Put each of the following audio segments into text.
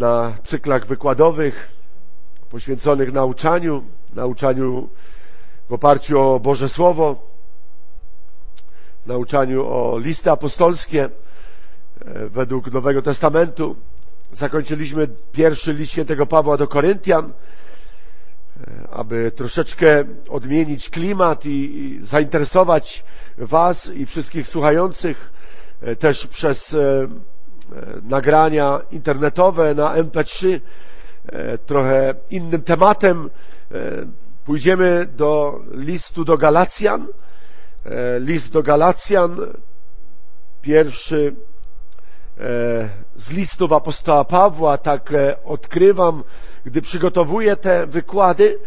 na cyklach wykładowych poświęconych nauczaniu, nauczaniu w oparciu o Boże Słowo, nauczaniu o listy apostolskie e, według Nowego Testamentu. Zakończyliśmy pierwszy list świętego Pawła do Koryntian, e, aby troszeczkę odmienić klimat i zainteresować Was i wszystkich słuchających e, też przez nagrania internetowe na MP3 trochę innym tematem. Pójdziemy do listu do Galacjan, E, list do Galacjan, pierwszy e, z listów apostoła Pawła, tak e, odkrywam, gdy przygotowuję te wykłady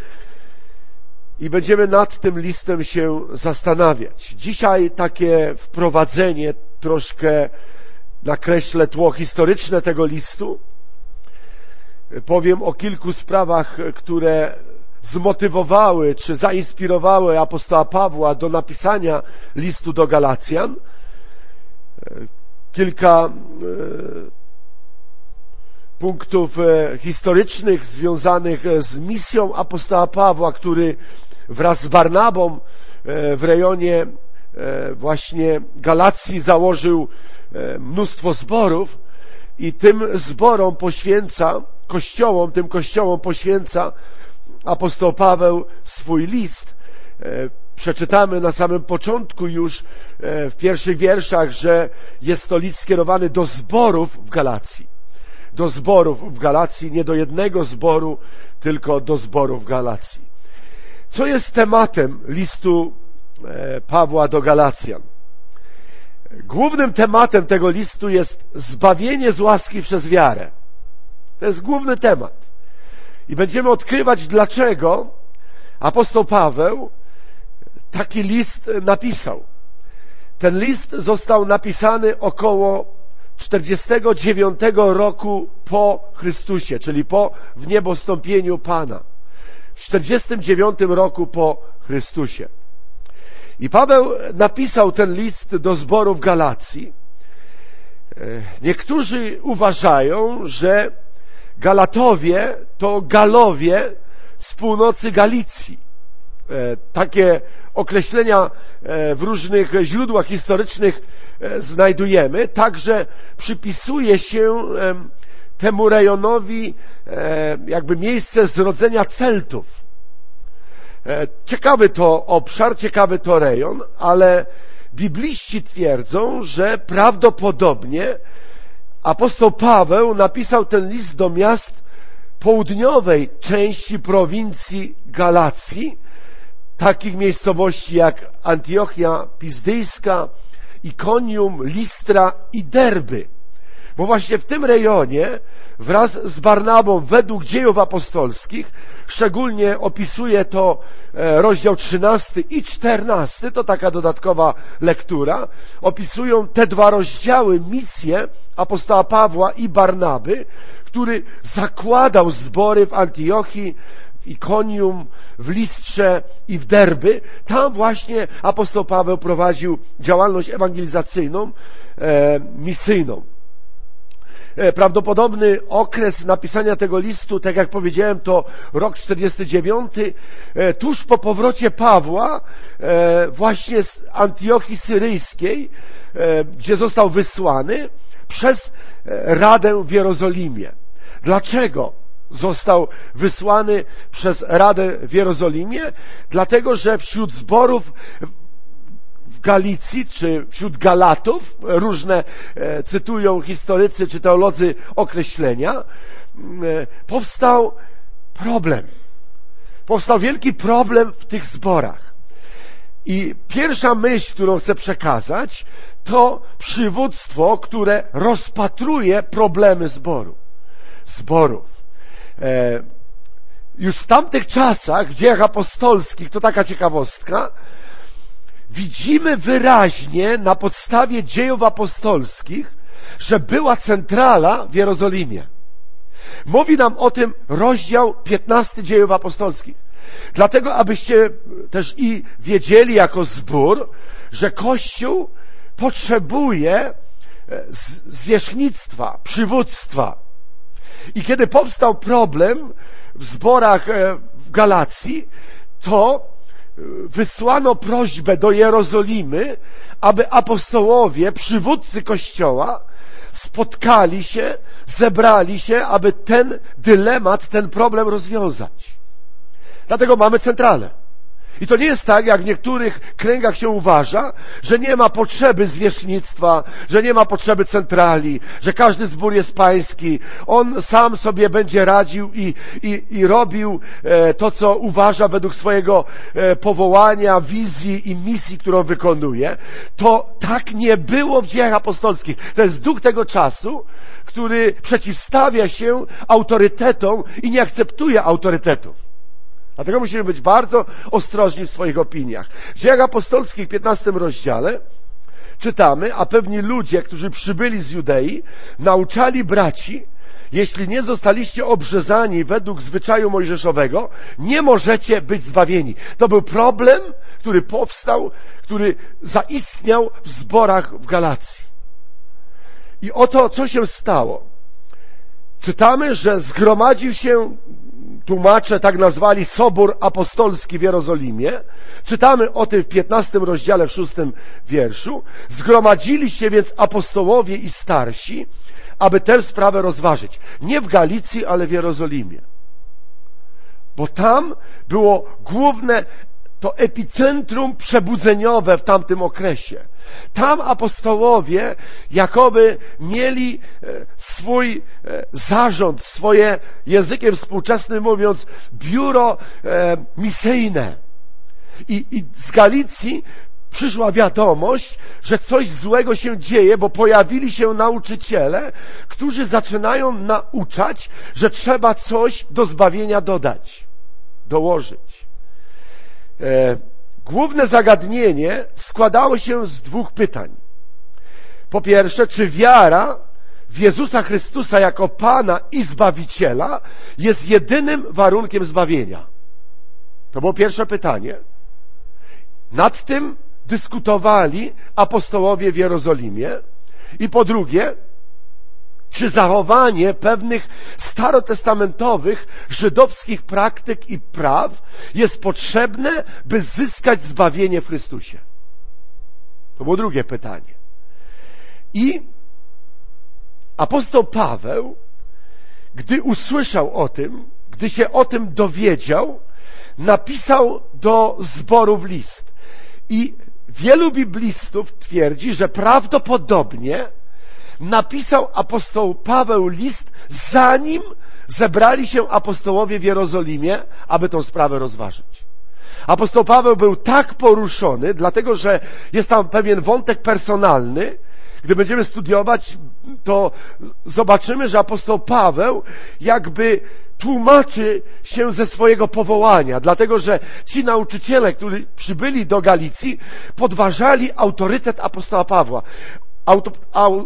i będziemy nad tym listem się zastanawiać. Dzisiaj takie wprowadzenie, troszkę nakreślę tło historyczne tego listu. Powiem o kilku sprawach, które zmotywowały czy zainspirowały apostoła Pawła do napisania listu do Galacjan. Kilka e, punktów e, historycznych związanych z misją apostoła Pawła, który wraz z Barnabą e, w rejonie właśnie Galacji założył mnóstwo zborów i tym zborom poświęca, kościołom, tym kościołom poświęca apostoł Paweł swój list. E, przeczytamy na samym początku już e, w pierwszych wierszach, że jest to list skierowany do zborów w Galacji. Do zborów w Galacji, nie do jednego zboru, tylko do zborów w Galacji. Co jest tematem listu e, Pawła do Galacjan? Głównym tematem tego listu jest zbawienie z łaski przez wiarę. To jest główny temat. I będziemy odkrywać, dlaczego apostoł Paweł taki list napisał. Ten list został napisany około 49 roku po Chrystusie, czyli po wniebostąpieniu Pana. W 49 roku po Chrystusie. I Paweł napisał ten list do zboru w Galacji. Niektórzy uważają, że Galatowie to Galowie z północy Galicji. E, takie określenia e, w różnych źródłach historycznych e, znajdujemy. Także przypisuje się temu rejonowi jakby miejsce zrodzenia Celtów. Ciekawy to obszar, ciekawy to rejon, ale bibliści twierdzą, że prawdopodobnie apostoł Paweł napisał ten list do miast południowej części prowincji Galacji, takich miejscowości jak Antiochia Pizdyjska, Ikonium, Listra i Derby. Bo właśnie w tym rejonie wraz z Barnabą według dziejów apostolskich, szczególnie opisuje to e, rozdział 13 i 14, to taka dodatkowa lektura, opisują te dwa rozdziały misję apostoła Pawła i Barnaby, który zakładał zbory w Antiochii, w Ikonium, w Listrze i w Derby. Tam właśnie apostoł Paweł prowadził działalność ewangelizacyjną, e, misyjną. E, prawdopodobny okres napisania tego listu, tak jak powiedziałem, to rok 49, e, tuż po powrocie Pawła, e, właśnie z Antiochii Syryjskiej, gdzie został wysłany przez Radę w Jerozolimie. Dlaczego? został wysłany przez Radę w Jerozolimie, dlatego że wśród zborów Galicji, czy wśród Galatów, różne e, cytują historycy czy teolodzy określenia, e, powstał problem. Powstał wielki problem w tych zborach. I pierwsza myśl, którą chcę przekazać, to przywództwo, które rozpatruje problemy zboru. Zborów. E, już w tamtych czasach, w dziejach apostolskich, to taka ciekawostka, widzimy wyraźnie na podstawie dziejów apostolskich, że była centrala w Jerozolimie. Mówi nam o tym rozdział 15 dziejów apostolskich. Dlatego, abyście też i wiedzieli jako zbór, że Kościół potrzebuje e, zwierzchnictwa, przywództwa. I kiedy powstał problem w zborach e, w Galacji, to wysłano prośbę do Jerozolimy, aby apostołowie, przywódcy Kościoła, spotkali się, zebrali się, aby ten dylemat, ten problem rozwiązać. Dlatego mamy centralę. I to nie jest tak, jak w niektórych kręgach się uważa, że nie ma potrzeby zwierzchnictwa, że nie ma potrzeby centrali, że każdy zbór jest pański. On sam sobie będzie radził i, i, i robił e, to, co uważa według swojego e, powołania, wizji i misji, którą wykonuje. To tak nie było w dziejach apostolskich. To jest duch tego czasu, który przeciwstawia się autorytetom i nie akceptuje autorytetów. Dlatego musimy być bardzo ostrożni w swoich opiniach. W dziejach apostolskich w 15 rozdziale czytamy, a pewni ludzie, którzy przybyli z Judei, nauczali braci, jeśli nie zostaliście obrzezani według zwyczaju mojżeszowego, nie możecie być zbawieni. To był problem, który powstał, który zaistniał w zborach w Galacji. I oto, co się stało. Czytamy, że zgromadził się tłumacze tak nazwali Sobór Apostolski w Jerozolimie. Czytamy o tym w 15 rozdziale, w 6 wierszu. Zgromadzili się więc apostołowie i starsi, aby tę sprawę rozważyć. Nie w Galicji, ale w Jerozolimie. Bo tam było główne to epicentrum przebudzeniowe w tamtym okresie. Tam apostołowie jakoby mieli e, swój e, zarząd, swoje językiem współczesnym mówiąc biuro e, misyjne. I, I z Galicji przyszła wiadomość, że coś złego się dzieje, bo pojawili się nauczyciele, którzy zaczynają nauczać, że trzeba coś do zbawienia dodać, dołożyć. Główne zagadnienie składało się z dwóch pytań. Po pierwsze, czy wiara w Jezusa Chrystusa jako Pana i Zbawiciela jest jedynym warunkiem zbawienia? To było pierwsze pytanie. Nad tym dyskutowali apostołowie w Jerozolimie. I po drugie, czy zachowanie pewnych starotestamentowych żydowskich praktyk i praw jest potrzebne, by zyskać zbawienie w Chrystusie? To było drugie pytanie. I apostoł Paweł, gdy usłyszał o tym, gdy się o tym dowiedział, napisał do zborów list. I wielu biblistów twierdzi, że prawdopodobnie napisał apostoł Paweł list, zanim zebrali się apostołowie w Jerozolimie, aby tą sprawę rozważyć. Apostoł Paweł był tak poruszony, dlatego że jest tam pewien wątek personalny. Gdy będziemy studiować, to zobaczymy, że apostoł Paweł jakby tłumaczy się ze swojego powołania, dlatego że ci nauczyciele, którzy przybyli do Galicji, podważali autorytet apostoła Pawła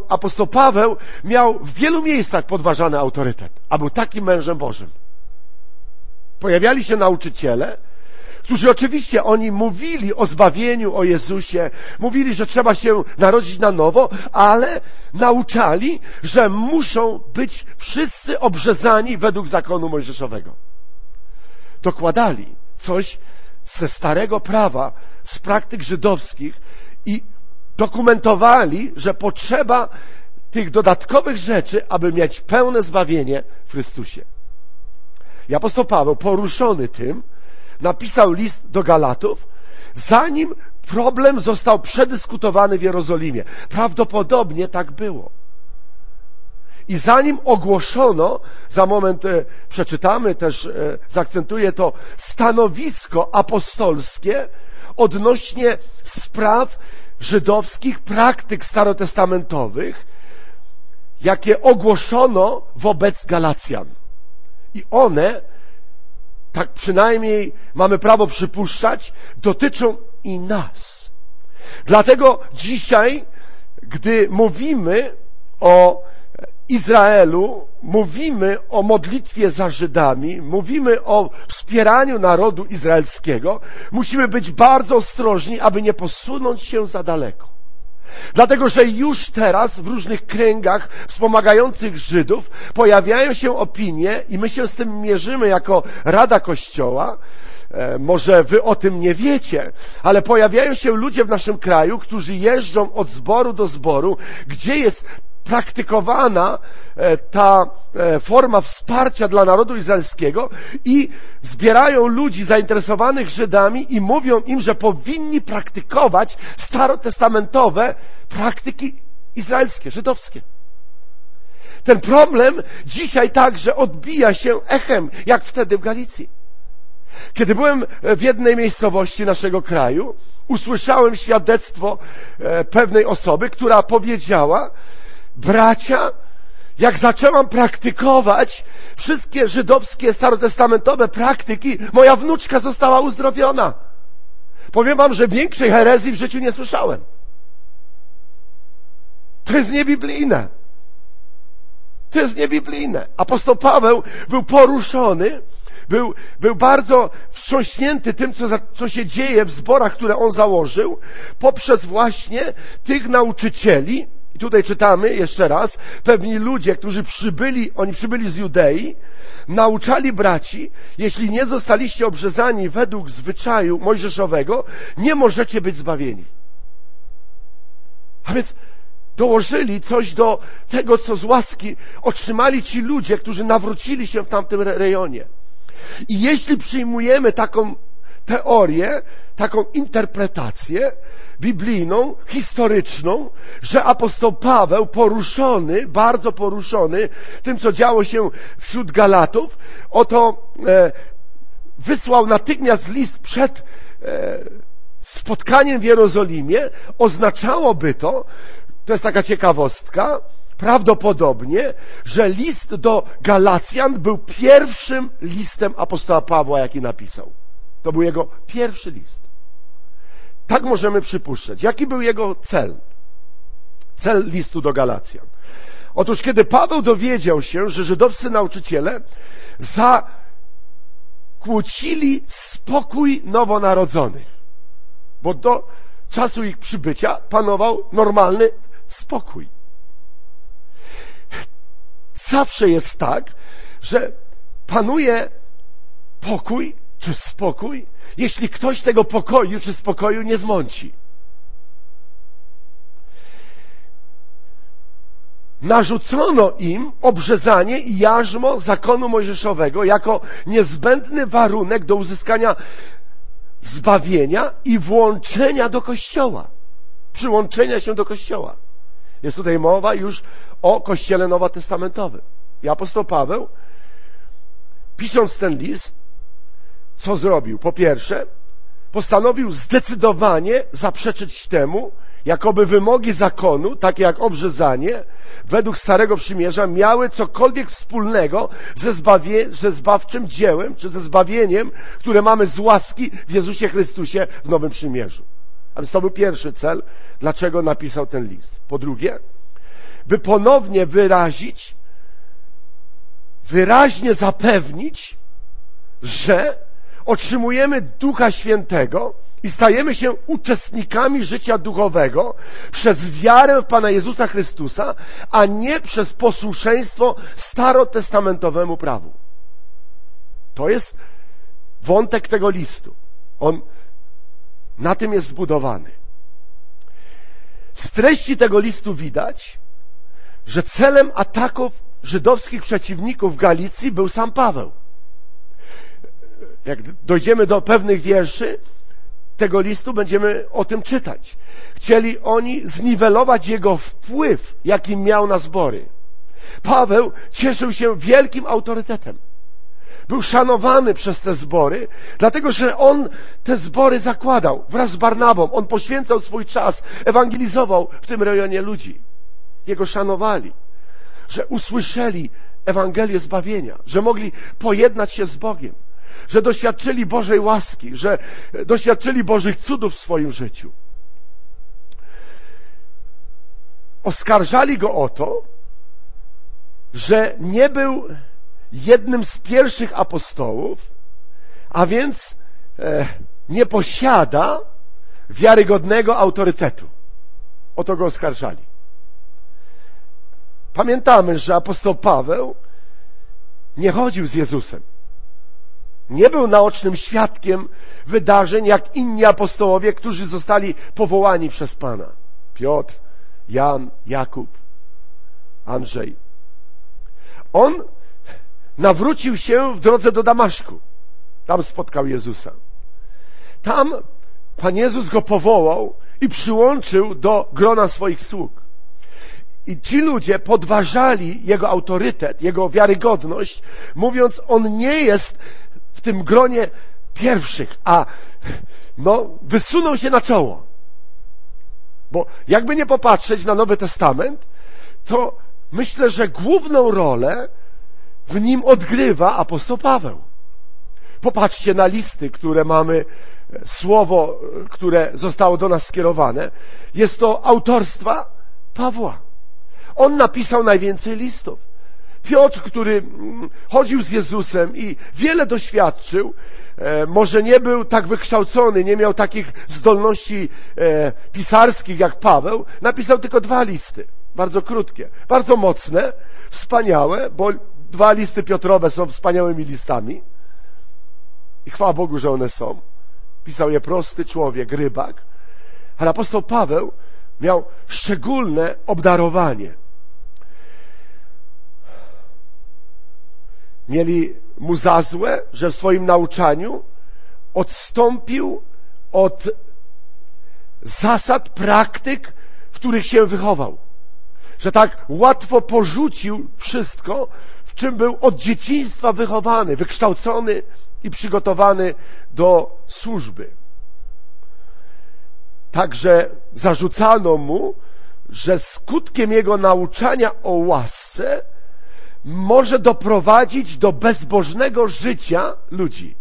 apostoł Paweł miał w wielu miejscach podważany autorytet, a był takim mężem Bożym. Pojawiali się nauczyciele, którzy oczywiście oni mówili o zbawieniu, o Jezusie, mówili, że trzeba się narodzić na nowo, ale nauczali, że muszą być wszyscy obrzezani według zakonu mojżeszowego. Dokładali coś ze starego prawa, z praktyk żydowskich i dokumentowali, że potrzeba tych dodatkowych rzeczy, aby mieć pełne zbawienie w Chrystusie. I apostoł Paweł, poruszony tym, napisał list do Galatów, zanim problem został przedyskutowany w Jerozolimie. Prawdopodobnie tak było. I zanim ogłoszono, za moment e, przeczytamy też, e, zaakcentuję to, stanowisko apostolskie odnośnie spraw żydowskich praktyk starotestamentowych, jakie ogłoszono wobec Galacjan. I one, tak przynajmniej mamy prawo przypuszczać, dotyczą i nas. Dlatego dzisiaj, gdy mówimy o Izraelu, mówimy o modlitwie za Żydami, mówimy o wspieraniu narodu izraelskiego, musimy być bardzo ostrożni, aby nie posunąć się za daleko. Dlatego, że już teraz w różnych kręgach wspomagających Żydów pojawiają się opinie i my się z tym mierzymy jako Rada Kościoła, e, może wy o tym nie wiecie, ale pojawiają się ludzie w naszym kraju, którzy jeżdżą od zboru do zboru, gdzie jest praktykowana e, ta e, forma wsparcia dla narodu izraelskiego i zbierają ludzi zainteresowanych Żydami i mówią im, że powinni praktykować starotestamentowe praktyki izraelskie, żydowskie. Ten problem dzisiaj także odbija się echem, jak wtedy w Galicji. Kiedy byłem w jednej miejscowości naszego kraju, usłyszałem świadectwo e, pewnej osoby, która powiedziała, bracia, jak zaczęłam praktykować wszystkie żydowskie, starotestamentowe praktyki, moja wnuczka została uzdrowiona. Powiem wam, że większej herezji w życiu nie słyszałem. To jest niebiblijne. To jest niebiblijne. Apostoł Paweł był poruszony, był, był bardzo wstrząśnięty tym, co, co się dzieje w zborach, które on założył, poprzez właśnie tych nauczycieli, i tutaj czytamy jeszcze raz, pewni ludzie, którzy przybyli, oni przybyli z Judei, nauczali braci, jeśli nie zostaliście obrzezani według zwyczaju mojżeszowego, nie możecie być zbawieni. A więc dołożyli coś do tego, co z łaski otrzymali ci ludzie, którzy nawrócili się w tamtym rejonie. I jeśli przyjmujemy taką teorię, taką interpretację biblijną, historyczną, że apostoł Paweł poruszony, bardzo poruszony tym, co działo się wśród Galatów, oto e, wysłał natychmiast list przed e, spotkaniem w Jerozolimie, oznaczałoby to, to jest taka ciekawostka, prawdopodobnie, że list do Galacjan był pierwszym listem apostoła Pawła, jaki napisał. To był jego pierwszy list. Tak możemy przypuszczać. Jaki był jego cel? Cel listu do Galacjan. Otóż, kiedy Paweł dowiedział się, że żydowscy nauczyciele zakłócili spokój nowonarodzonych, bo do czasu ich przybycia panował normalny spokój. Zawsze jest tak, że panuje pokój czy spokój, jeśli ktoś tego pokoju czy spokoju nie zmąci. Narzucono im obrzezanie i jarzmo zakonu mojżeszowego jako niezbędny warunek do uzyskania zbawienia i włączenia do kościoła, przyłączenia się do kościoła. Jest tutaj mowa już o kościele nowotestamentowym. I apostoł Paweł, pisząc ten list, co zrobił? Po pierwsze, postanowił zdecydowanie zaprzeczyć temu, jakoby wymogi zakonu, takie jak obrzezanie, według Starego Przymierza, miały cokolwiek wspólnego ze, zbawie, ze zbawczym dziełem, czy ze zbawieniem, które mamy z łaski w Jezusie Chrystusie w Nowym Przymierzu. A więc to był pierwszy cel, dlaczego napisał ten list. Po drugie, by ponownie wyrazić, wyraźnie zapewnić, że otrzymujemy Ducha Świętego i stajemy się uczestnikami życia duchowego przez wiarę w Pana Jezusa Chrystusa, a nie przez posłuszeństwo starotestamentowemu prawu. To jest wątek tego listu. On na tym jest zbudowany. Z treści tego listu widać, że celem ataków żydowskich przeciwników Galicji był sam Paweł jak dojdziemy do pewnych wierszy tego listu, będziemy o tym czytać. Chcieli oni zniwelować jego wpływ, jaki miał na zbory. Paweł cieszył się wielkim autorytetem. Był szanowany przez te zbory, dlatego że on te zbory zakładał wraz z Barnabą. On poświęcał swój czas, ewangelizował w tym rejonie ludzi. Jego szanowali, że usłyszeli Ewangelię zbawienia, że mogli pojednać się z Bogiem że doświadczyli Bożej łaski, że doświadczyli Bożych cudów w swoim życiu. Oskarżali go o to, że nie był jednym z pierwszych apostołów, a więc e, nie posiada wiarygodnego autorytetu. O to go oskarżali. Pamiętamy, że apostoł Paweł nie chodził z Jezusem. Nie był naocznym świadkiem wydarzeń jak inni apostołowie, którzy zostali powołani przez Pana. Piotr, Jan, Jakub, Andrzej. On nawrócił się w drodze do Damaszku. Tam spotkał Jezusa. Tam Pan Jezus go powołał i przyłączył do grona swoich sług. I ci ludzie podważali jego autorytet, jego wiarygodność, mówiąc, on nie jest w tym gronie pierwszych, a no, wysunął się na czoło. Bo jakby nie popatrzeć na Nowy Testament, to myślę, że główną rolę w nim odgrywa apostoł Paweł. Popatrzcie na listy, które mamy, słowo, które zostało do nas skierowane. Jest to autorstwa Pawła. On napisał najwięcej listów. Piotr, który mm, chodził z Jezusem i wiele doświadczył, e, może nie był tak wykształcony, nie miał takich zdolności e, pisarskich jak Paweł, napisał tylko dwa listy, bardzo krótkie, bardzo mocne, wspaniałe, bo dwa listy Piotrowe są wspaniałymi listami i chwała Bogu, że one są. Pisał je prosty człowiek, rybak, ale apostoł Paweł miał szczególne obdarowanie – mieli mu za złe, że w swoim nauczaniu odstąpił od zasad, praktyk, w których się wychował. Że tak łatwo porzucił wszystko, w czym był od dzieciństwa wychowany, wykształcony i przygotowany do służby. Także zarzucano mu, że skutkiem jego nauczania o łasce może doprowadzić do bezbożnego życia ludzi.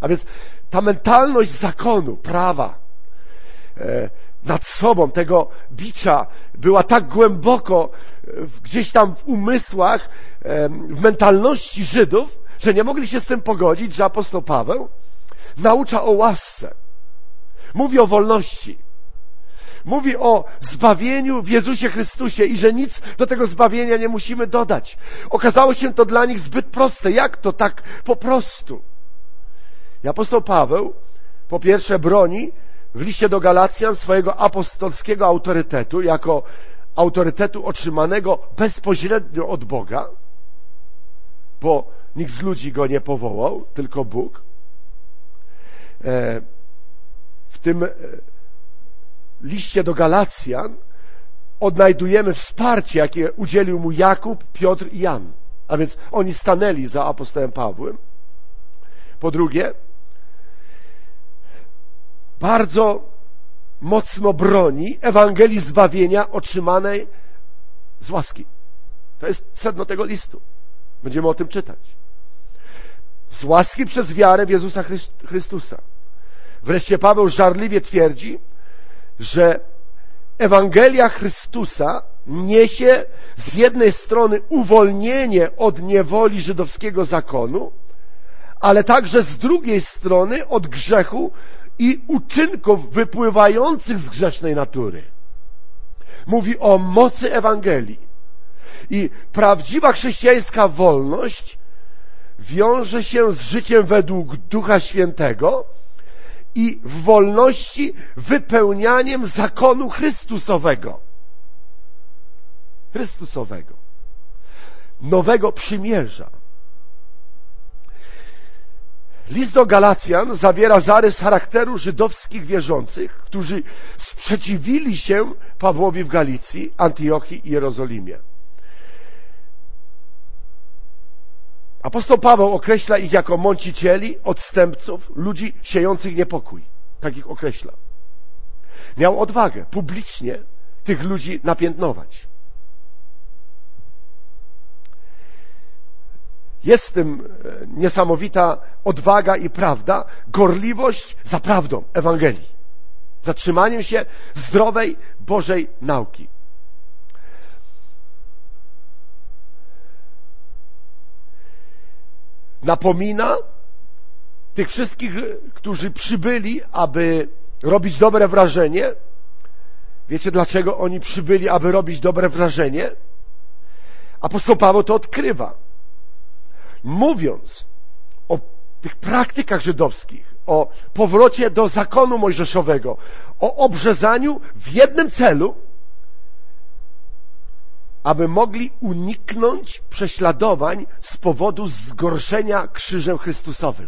A więc ta mentalność zakonu, prawa, e, nad sobą, tego bicza, była tak głęboko e, gdzieś tam w umysłach, e, w mentalności Żydów, że nie mogli się z tym pogodzić, że apostoł Paweł naucza o łasce. Mówi o wolności mówi o zbawieniu w Jezusie Chrystusie i że nic do tego zbawienia nie musimy dodać. Okazało się to dla nich zbyt proste. Jak to tak po prostu? I apostoł Paweł po pierwsze broni w liście do Galacjan swojego apostolskiego autorytetu jako autorytetu otrzymanego bezpośrednio od Boga, bo nikt z ludzi go nie powołał, tylko Bóg. E, w tym e, liście do Galacjan odnajdujemy wsparcie, jakie udzielił mu Jakub, Piotr i Jan. A więc oni stanęli za apostołem Pawłem. Po drugie, bardzo mocno broni Ewangelii zbawienia otrzymanej z łaski. To jest sedno tego listu. Będziemy o tym czytać. Z łaski przez wiarę w Jezusa Chrystusa. Wreszcie Paweł żarliwie twierdzi, że Ewangelia Chrystusa niesie z jednej strony uwolnienie od niewoli żydowskiego zakonu, ale także z drugiej strony od grzechu i uczynków wypływających z grzesznej natury. Mówi o mocy Ewangelii. I prawdziwa chrześcijańska wolność wiąże się z życiem według Ducha Świętego, i w wolności wypełnianiem zakonu Chrystusowego. Chrystusowego. Nowego przymierza. List do Galacjan zawiera zarys charakteru żydowskich wierzących, którzy sprzeciwili się Pawłowi w Galicji, Antiochii i Jerozolimie. Apostoł Paweł określa ich jako mącicieli, odstępców, ludzi siejących niepokój. Tak ich określa. Miał odwagę publicznie tych ludzi napiętnować. Jest w tym e, niesamowita odwaga i prawda, gorliwość za prawdą Ewangelii, zatrzymaniem się zdrowej Bożej nauki. Napomina tych wszystkich, którzy przybyli, aby robić dobre wrażenie, Wiecie dlaczego oni przybyli, aby robić dobre wrażenie? Apostoł Paweł to odkrywa. Mówiąc o tych praktykach żydowskich, o powrocie do zakonu mojżeszowego, o obrzezaniu w jednym celu, aby mogli uniknąć prześladowań z powodu zgorszenia krzyżem Chrystusowym.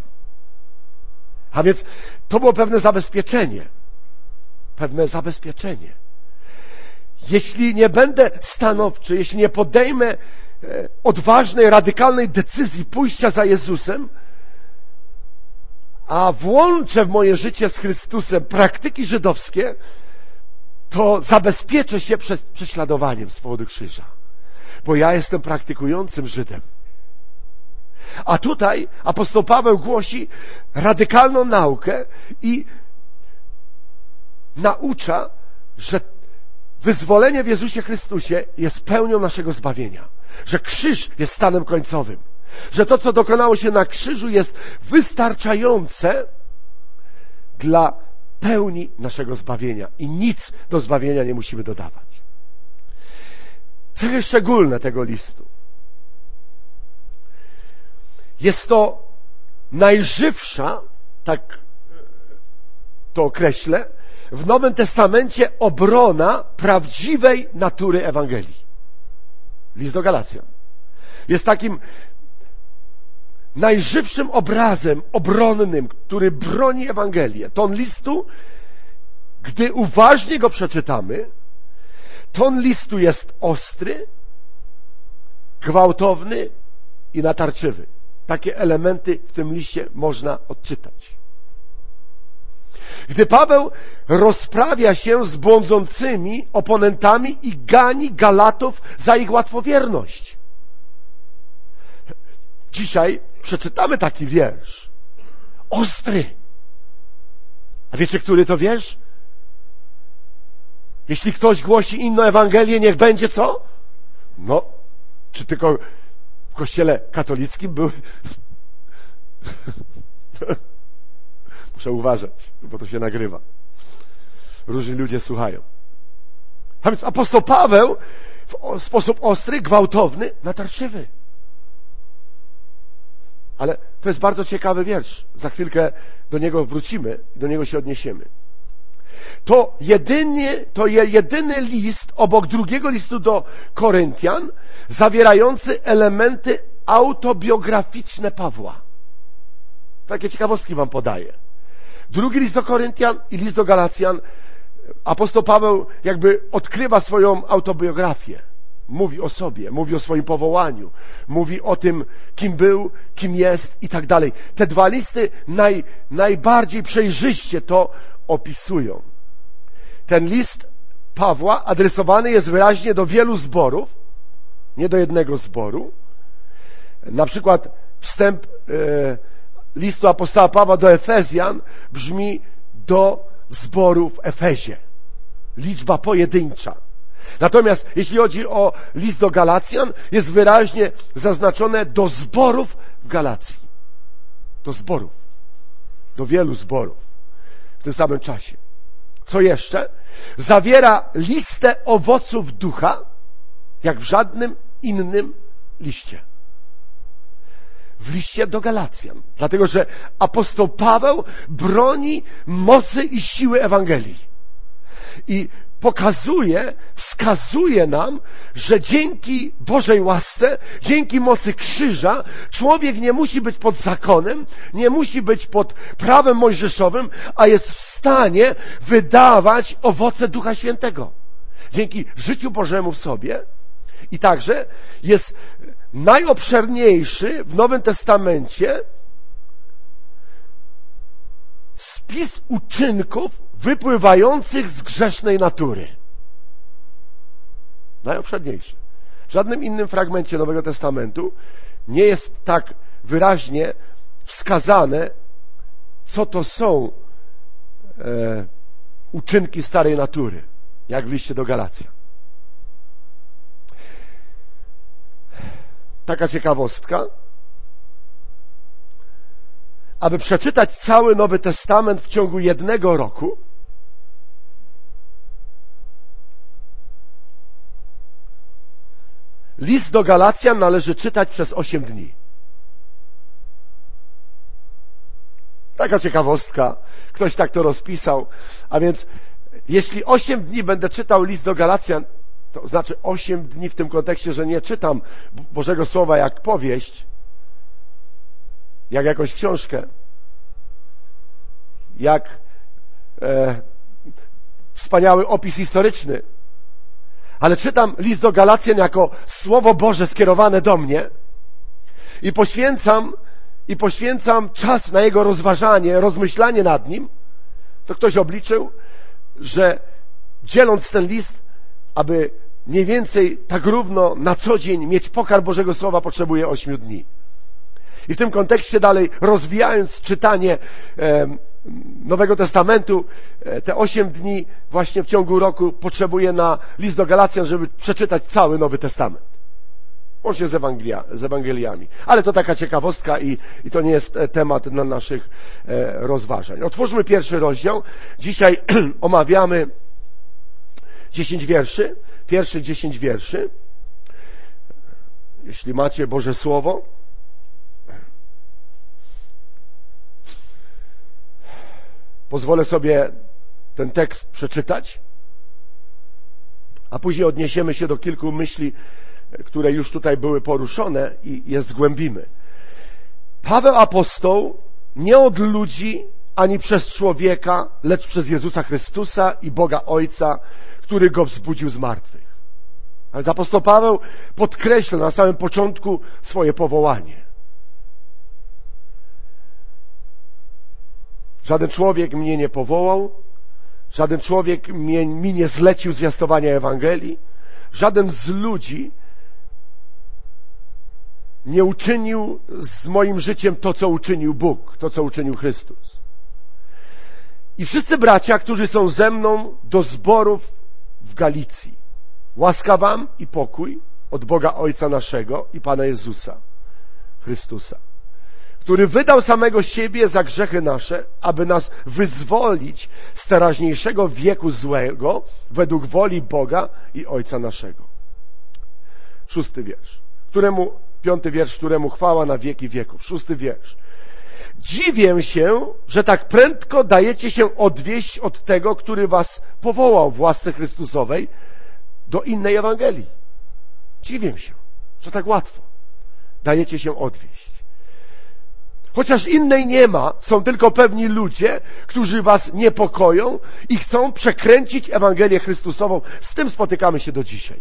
A więc to było pewne zabezpieczenie. Pewne zabezpieczenie. Jeśli nie będę stanowczy, jeśli nie podejmę e, odważnej, radykalnej decyzji pójścia za Jezusem, a włączę w moje życie z Chrystusem praktyki żydowskie, to zabezpieczę się przed prześladowaniem z powodu krzyża. Bo ja jestem praktykującym Żydem. A tutaj apostoł Paweł głosi radykalną naukę i naucza, że wyzwolenie w Jezusie Chrystusie jest pełnią naszego zbawienia. Że krzyż jest stanem końcowym. Że to, co dokonało się na krzyżu, jest wystarczające dla pełni naszego zbawienia i nic do zbawienia nie musimy dodawać. Cechy szczególne tego listu. Jest to najżywsza, tak to określę, w Nowym Testamencie obrona prawdziwej natury Ewangelii. List do Galacjan. Jest takim najżywszym obrazem obronnym, który broni Ewangelię. Ton listu, gdy uważnie go przeczytamy, ton listu jest ostry, gwałtowny i natarczywy. Takie elementy w tym liście można odczytać. Gdy Paweł rozprawia się z błądzącymi oponentami i gani Galatów za ich łatwowierność. Dzisiaj przeczytamy taki wiersz. Ostry. A wiecie, który to wiersz? Jeśli ktoś głosi inną Ewangelię, niech będzie co? No, czy tylko w kościele katolickim był? Muszę uważać, bo to się nagrywa. Różni ludzie słuchają. A więc apostoł Paweł w sposób ostry, gwałtowny, natarczywy. Ale to jest bardzo ciekawy wiersz. Za chwilkę do niego wrócimy, do niego się odniesiemy. To jedynie, to jedyny list obok drugiego listu do Koryntian, zawierający elementy autobiograficzne Pawła. Takie ciekawostki wam podaję. Drugi list do Koryntian i list do Galacjan, apostoł Paweł jakby odkrywa swoją autobiografię. Mówi o sobie, mówi o swoim powołaniu, mówi o tym, kim był, kim jest i tak dalej. Te dwa listy naj, najbardziej przejrzyście to opisują. Ten list Pawła adresowany jest wyraźnie do wielu zborów, nie do jednego zboru. Na przykład wstęp e, listu apostoła Pawła do Efezjan brzmi do zboru w Efezie. Liczba pojedyncza. Natomiast jeśli chodzi o list do Galacjan, jest wyraźnie zaznaczone do zborów w Galacji. Do zborów. Do wielu zborów w tym samym czasie. Co jeszcze? Zawiera listę owoców ducha, jak w żadnym innym liście. W liście do Galacjan. Dlatego, że apostoł Paweł broni mocy i siły Ewangelii. I pokazuje, wskazuje nam, że dzięki Bożej łasce, dzięki mocy krzyża, człowiek nie musi być pod zakonem, nie musi być pod prawem mojżeszowym, a jest w stanie wydawać owoce Ducha Świętego. Dzięki życiu Bożemu w sobie. I także jest najobszerniejszy w Nowym Testamencie spis uczynków wypływających z grzesznej natury. Najobszerniejszy. W żadnym innym fragmencie Nowego Testamentu nie jest tak wyraźnie wskazane, co to są e, uczynki starej natury, jak w liście do Galacja. Taka ciekawostka aby przeczytać cały Nowy Testament w ciągu jednego roku, list do Galacjan należy czytać przez 8 dni. Taka ciekawostka. Ktoś tak to rozpisał. A więc, jeśli 8 dni będę czytał list do Galacjan, to znaczy 8 dni w tym kontekście, że nie czytam Bożego Słowa jak powieść, jak jakąś książkę, jak e, wspaniały opis historyczny, ale czytam list do Galacjan jako Słowo Boże skierowane do mnie i poświęcam i poświęcam czas na jego rozważanie, rozmyślanie nad nim, to ktoś obliczył, że dzieląc ten list, aby mniej więcej tak równo na co dzień mieć pokarm Bożego Słowa, potrzebuje ośmiu dni. I w tym kontekście dalej rozwijając czytanie Nowego Testamentu, e, te osiem dni właśnie w ciągu roku potrzebuje na list do Galacjan, żeby przeczytać cały Nowy Testament. Łącznie z, Ewangelia, z Ewangeliami. Ale to taka ciekawostka i, i to nie jest e, temat na naszych e, rozważań. Otwórzmy pierwszy rozdział. Dzisiaj omawiamy dziesięć wierszy. Pierwszy dziesięć wierszy. Jeśli macie Boże Słowo. Pozwolę sobie ten tekst przeczytać, a później odniesiemy się do kilku myśli, które już tutaj były poruszone i je zgłębimy. Paweł apostoł nie od ludzi ani przez człowieka, lecz przez Jezusa Chrystusa i Boga Ojca, który go wzbudził z martwych. Ale apostoł Paweł podkreśla na samym początku swoje powołanie. Żaden człowiek mnie nie powołał, żaden człowiek mnie, mi nie zlecił zwiastowania Ewangelii, żaden z ludzi nie uczynił z moim życiem to, co uczynił Bóg, to, co uczynił Chrystus. I wszyscy bracia, którzy są ze mną do zborów w Galicji, łaska wam i pokój od Boga Ojca naszego i Pana Jezusa Chrystusa który wydał samego siebie za grzechy nasze, aby nas wyzwolić z teraźniejszego wieku złego według woli Boga i Ojca naszego. Szósty wiersz, któremu, piąty wiersz, któremu chwała na wieki wieków. Szósty wiersz. Dziwię się, że tak prędko dajecie się odwieść od tego, który was powołał w łasce Chrystusowej do innej Ewangelii. Dziwię się, że tak łatwo dajecie się odwieść. Chociaż innej nie ma, są tylko pewni ludzie, którzy was niepokoją i chcą przekręcić Ewangelię Chrystusową. Z tym spotykamy się do dzisiaj.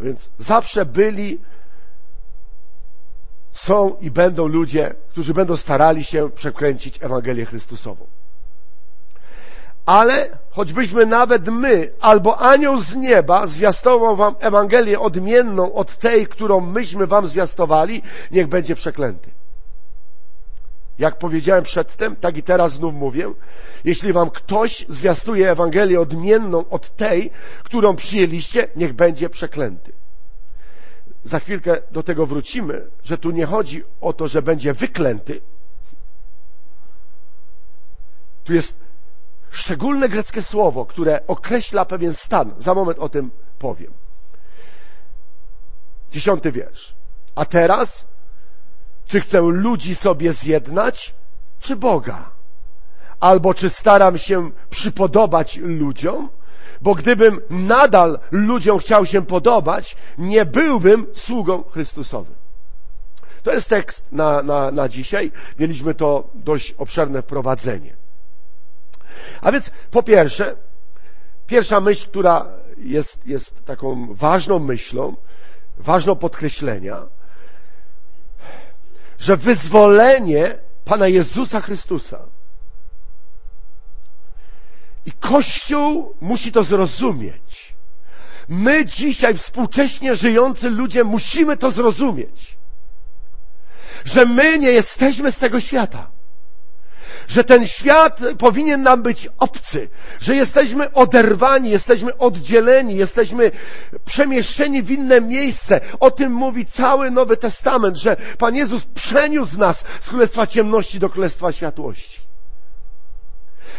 A więc zawsze byli, są i będą ludzie, którzy będą starali się przekręcić Ewangelię Chrystusową. Ale choćbyśmy nawet my, albo anioł z nieba zwiastował wam Ewangelię odmienną od tej, którą myśmy wam zwiastowali, niech będzie przeklęty. Jak powiedziałem przedtem, tak i teraz znów mówię. Jeśli wam ktoś zwiastuje Ewangelię odmienną od tej, którą przyjęliście, niech będzie przeklęty. Za chwilkę do tego wrócimy, że tu nie chodzi o to, że będzie wyklęty. Tu jest szczególne greckie słowo, które określa pewien stan. Za moment o tym powiem. Dziesiąty wiersz. A teraz czy chcę ludzi sobie zjednać, czy Boga? Albo czy staram się przypodobać ludziom? Bo gdybym nadal ludziom chciał się podobać, nie byłbym sługą Chrystusowym. To jest tekst na, na, na dzisiaj. Mieliśmy to dość obszerne wprowadzenie. A więc po pierwsze, pierwsza myśl, która jest, jest taką ważną myślą, ważną podkreślenia, że wyzwolenie Pana Jezusa Chrystusa i Kościół musi to zrozumieć. My dzisiaj, współcześnie żyjący ludzie, musimy to zrozumieć. Że my nie jesteśmy z tego świata że ten świat powinien nam być obcy, że jesteśmy oderwani, jesteśmy oddzieleni, jesteśmy przemieszczeni w inne miejsce. O tym mówi cały Nowy Testament, że Pan Jezus przeniósł nas z Królestwa Ciemności do Królestwa Światłości.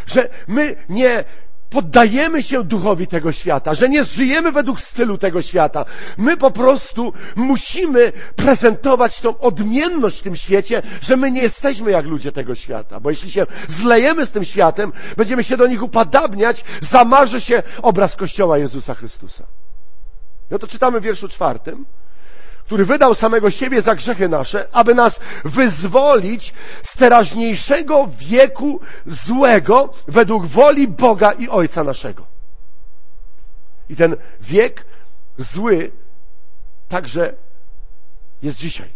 Że my nie poddajemy się duchowi tego świata, że nie żyjemy według stylu tego świata. My po prostu musimy prezentować tą odmienność w tym świecie, że my nie jesteśmy jak ludzie tego świata. Bo jeśli się zlejemy z tym światem, będziemy się do nich upadabniać, zamarzy się obraz Kościoła Jezusa Chrystusa. I oto czytamy w wierszu czwartym który wydał samego siebie za grzechy nasze, aby nas wyzwolić z teraźniejszego wieku złego według woli Boga i Ojca naszego. I ten wiek zły także jest dzisiaj.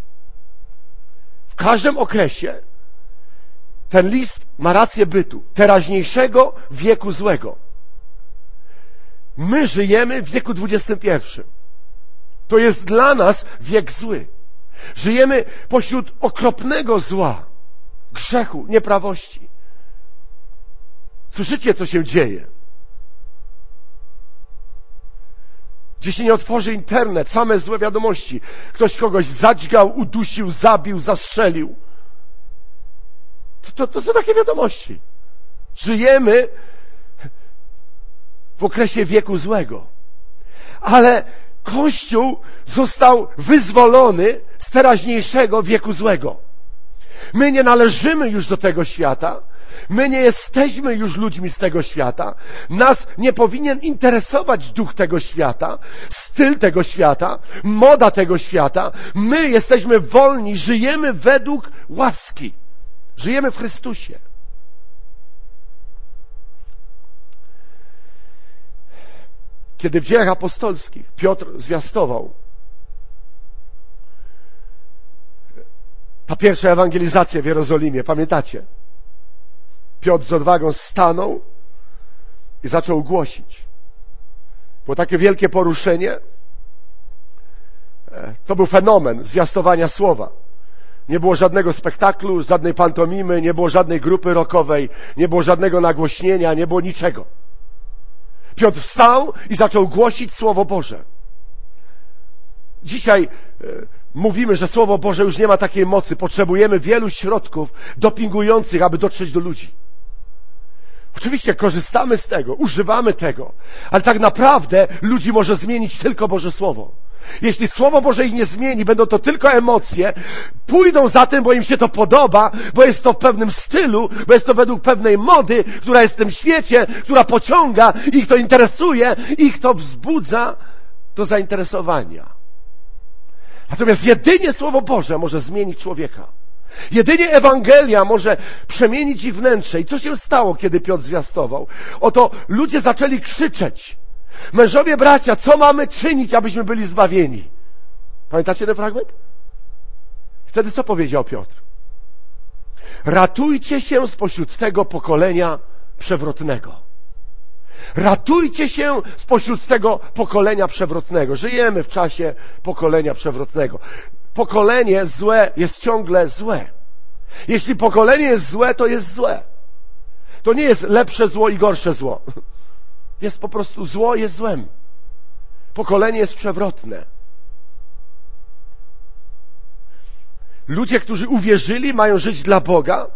W każdym okresie ten list ma rację bytu, teraźniejszego wieku złego. My żyjemy w wieku XXI. To jest dla nas wiek zły. Żyjemy pośród okropnego zła, grzechu, nieprawości. Słyszycie, co się dzieje? Gdzie się nie otworzy internet, same złe wiadomości. Ktoś kogoś zadźgał, udusił, zabił, zastrzelił. To, to, to są takie wiadomości. Żyjemy w okresie wieku złego. Ale Kościół został wyzwolony z teraźniejszego wieku złego. My nie należymy już do tego świata. My nie jesteśmy już ludźmi z tego świata. Nas nie powinien interesować duch tego świata, styl tego świata, moda tego świata. My jesteśmy wolni, żyjemy według łaski. Żyjemy w Chrystusie. Kiedy w dziejach apostolskich Piotr zwiastował ta pierwsza ewangelizacja w Jerozolimie, pamiętacie? Piotr z odwagą stanął i zaczął głosić. Było takie wielkie poruszenie. E, to był fenomen zwiastowania słowa. Nie było żadnego spektaklu, żadnej pantomimy, nie było żadnej grupy rokowej, nie było żadnego nagłośnienia, nie było niczego. Piotr wstał i zaczął głosić Słowo Boże. Dzisiaj e, mówimy, że Słowo Boże już nie ma takiej mocy. Potrzebujemy wielu środków dopingujących, aby dotrzeć do ludzi. Oczywiście korzystamy z tego, używamy tego, ale tak naprawdę ludzi może zmienić tylko Boże Słowo. Jeśli Słowo Boże ich nie zmieni, będą to tylko emocje, pójdą za tym, bo im się to podoba, bo jest to w pewnym stylu, bo jest to według pewnej mody, która jest w tym świecie, która pociąga, ich to interesuje, ich to wzbudza do zainteresowania. Natomiast jedynie Słowo Boże może zmienić człowieka. Jedynie Ewangelia może przemienić ich wnętrze. I co się stało, kiedy Piotr zwiastował? Oto ludzie zaczęli krzyczeć. Mężowie, bracia, co mamy czynić, abyśmy byli zbawieni? Pamiętacie ten fragment? Wtedy co powiedział Piotr? Ratujcie się spośród tego pokolenia przewrotnego. Ratujcie się spośród tego pokolenia przewrotnego. Żyjemy w czasie pokolenia przewrotnego. Pokolenie złe jest ciągle złe. Jeśli pokolenie jest złe, to jest złe. To nie jest lepsze zło i gorsze zło. Jest po prostu zło, jest złem. Pokolenie jest przewrotne. Ludzie, którzy uwierzyli, mają żyć dla Boga,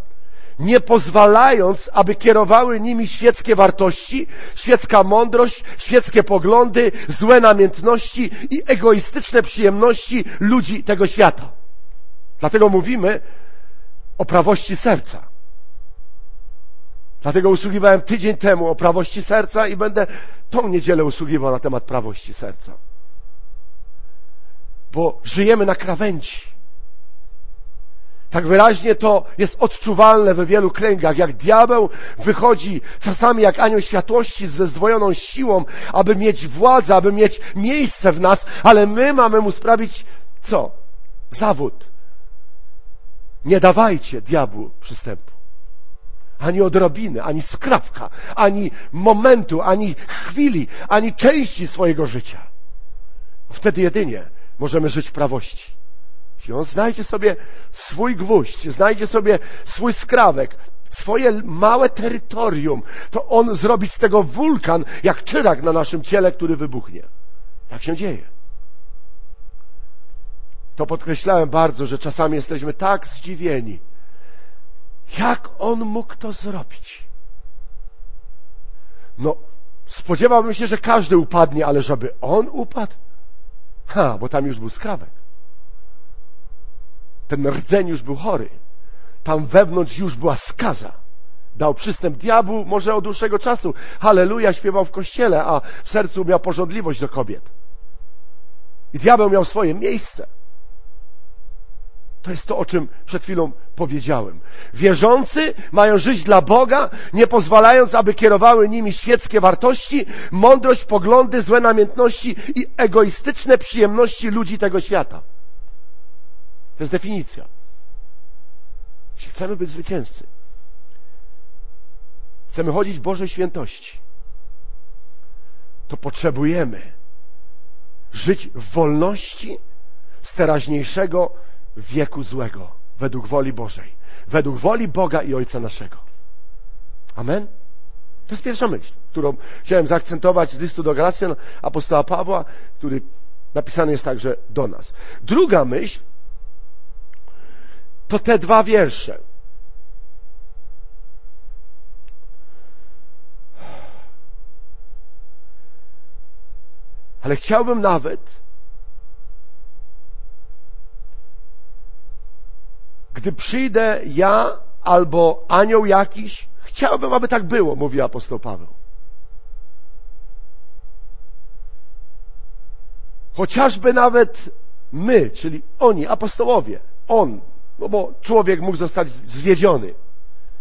nie pozwalając, aby kierowały nimi świeckie wartości, świecka mądrość, świeckie poglądy, złe namiętności i egoistyczne przyjemności ludzi tego świata. Dlatego mówimy o prawości serca. Dlatego usługiwałem tydzień temu o prawości serca i będę tą niedzielę usługiwał na temat prawości serca. Bo żyjemy na krawędzi. Tak wyraźnie to jest odczuwalne we wielu kręgach, jak diabeł wychodzi czasami jak anioł światłości ze zdwojoną siłą, aby mieć władzę, aby mieć miejsce w nas, ale my mamy mu sprawić co? Zawód. Nie dawajcie diabłu przystępu ani odrobiny, ani skrawka, ani momentu, ani chwili, ani części swojego życia. Wtedy jedynie możemy żyć w prawości. Jeśli on znajdzie sobie swój gwóźdź, znajdzie sobie swój skrawek, swoje małe terytorium, to on zrobi z tego wulkan, jak czyrak na naszym ciele, który wybuchnie. Tak się dzieje. To podkreślałem bardzo, że czasami jesteśmy tak zdziwieni, jak on mógł to zrobić? No, spodziewałbym się, że każdy upadnie, ale żeby on upadł? Ha, bo tam już był skrawek. Ten rdzeń już był chory. Tam wewnątrz już była skaza. Dał przystęp diabłu może od dłuższego czasu. Halleluja śpiewał w kościele, a w sercu miał porządliwość do kobiet. I diabeł miał swoje miejsce. To jest to, o czym przed chwilą powiedziałem. Wierzący mają żyć dla Boga, nie pozwalając, aby kierowały nimi świeckie wartości, mądrość, poglądy, złe namiętności i egoistyczne przyjemności ludzi tego świata. To jest definicja. Jeśli chcemy być zwycięzcy, chcemy chodzić w Bożej świętości, to potrzebujemy żyć w wolności z teraźniejszego wieku złego, według woli Bożej, według woli Boga i Ojca naszego. Amen? To jest pierwsza myśl, którą chciałem zaakcentować z listu do Galacjan apostoła Pawła, który napisany jest także do nas. Druga myśl to te dwa wiersze. Ale chciałbym nawet, gdy przyjdę ja albo anioł jakiś, chciałbym, aby tak było, mówi apostoł Paweł. Chociażby nawet my, czyli oni, apostołowie, on, no bo człowiek mógł zostać zwiedziony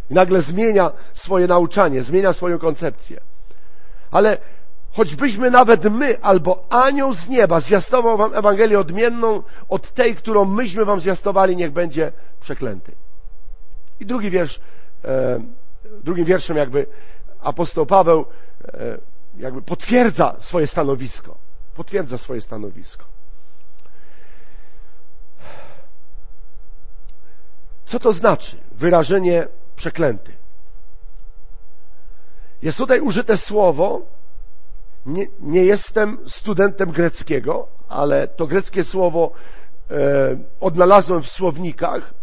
i nagle zmienia swoje nauczanie, zmienia swoją koncepcję. Ale choćbyśmy nawet my albo anioł z nieba zwiastował wam Ewangelię odmienną od tej, którą myśmy wam zwiastowali, niech będzie przeklęty. I drugi wiersz, e, drugim wierszem jakby apostoł Paweł e, jakby potwierdza swoje stanowisko. Potwierdza swoje stanowisko. Co to znaczy wyrażenie przeklęty? Jest tutaj użyte słowo, nie, nie jestem studentem greckiego, ale to greckie słowo e, odnalazłem w słownikach,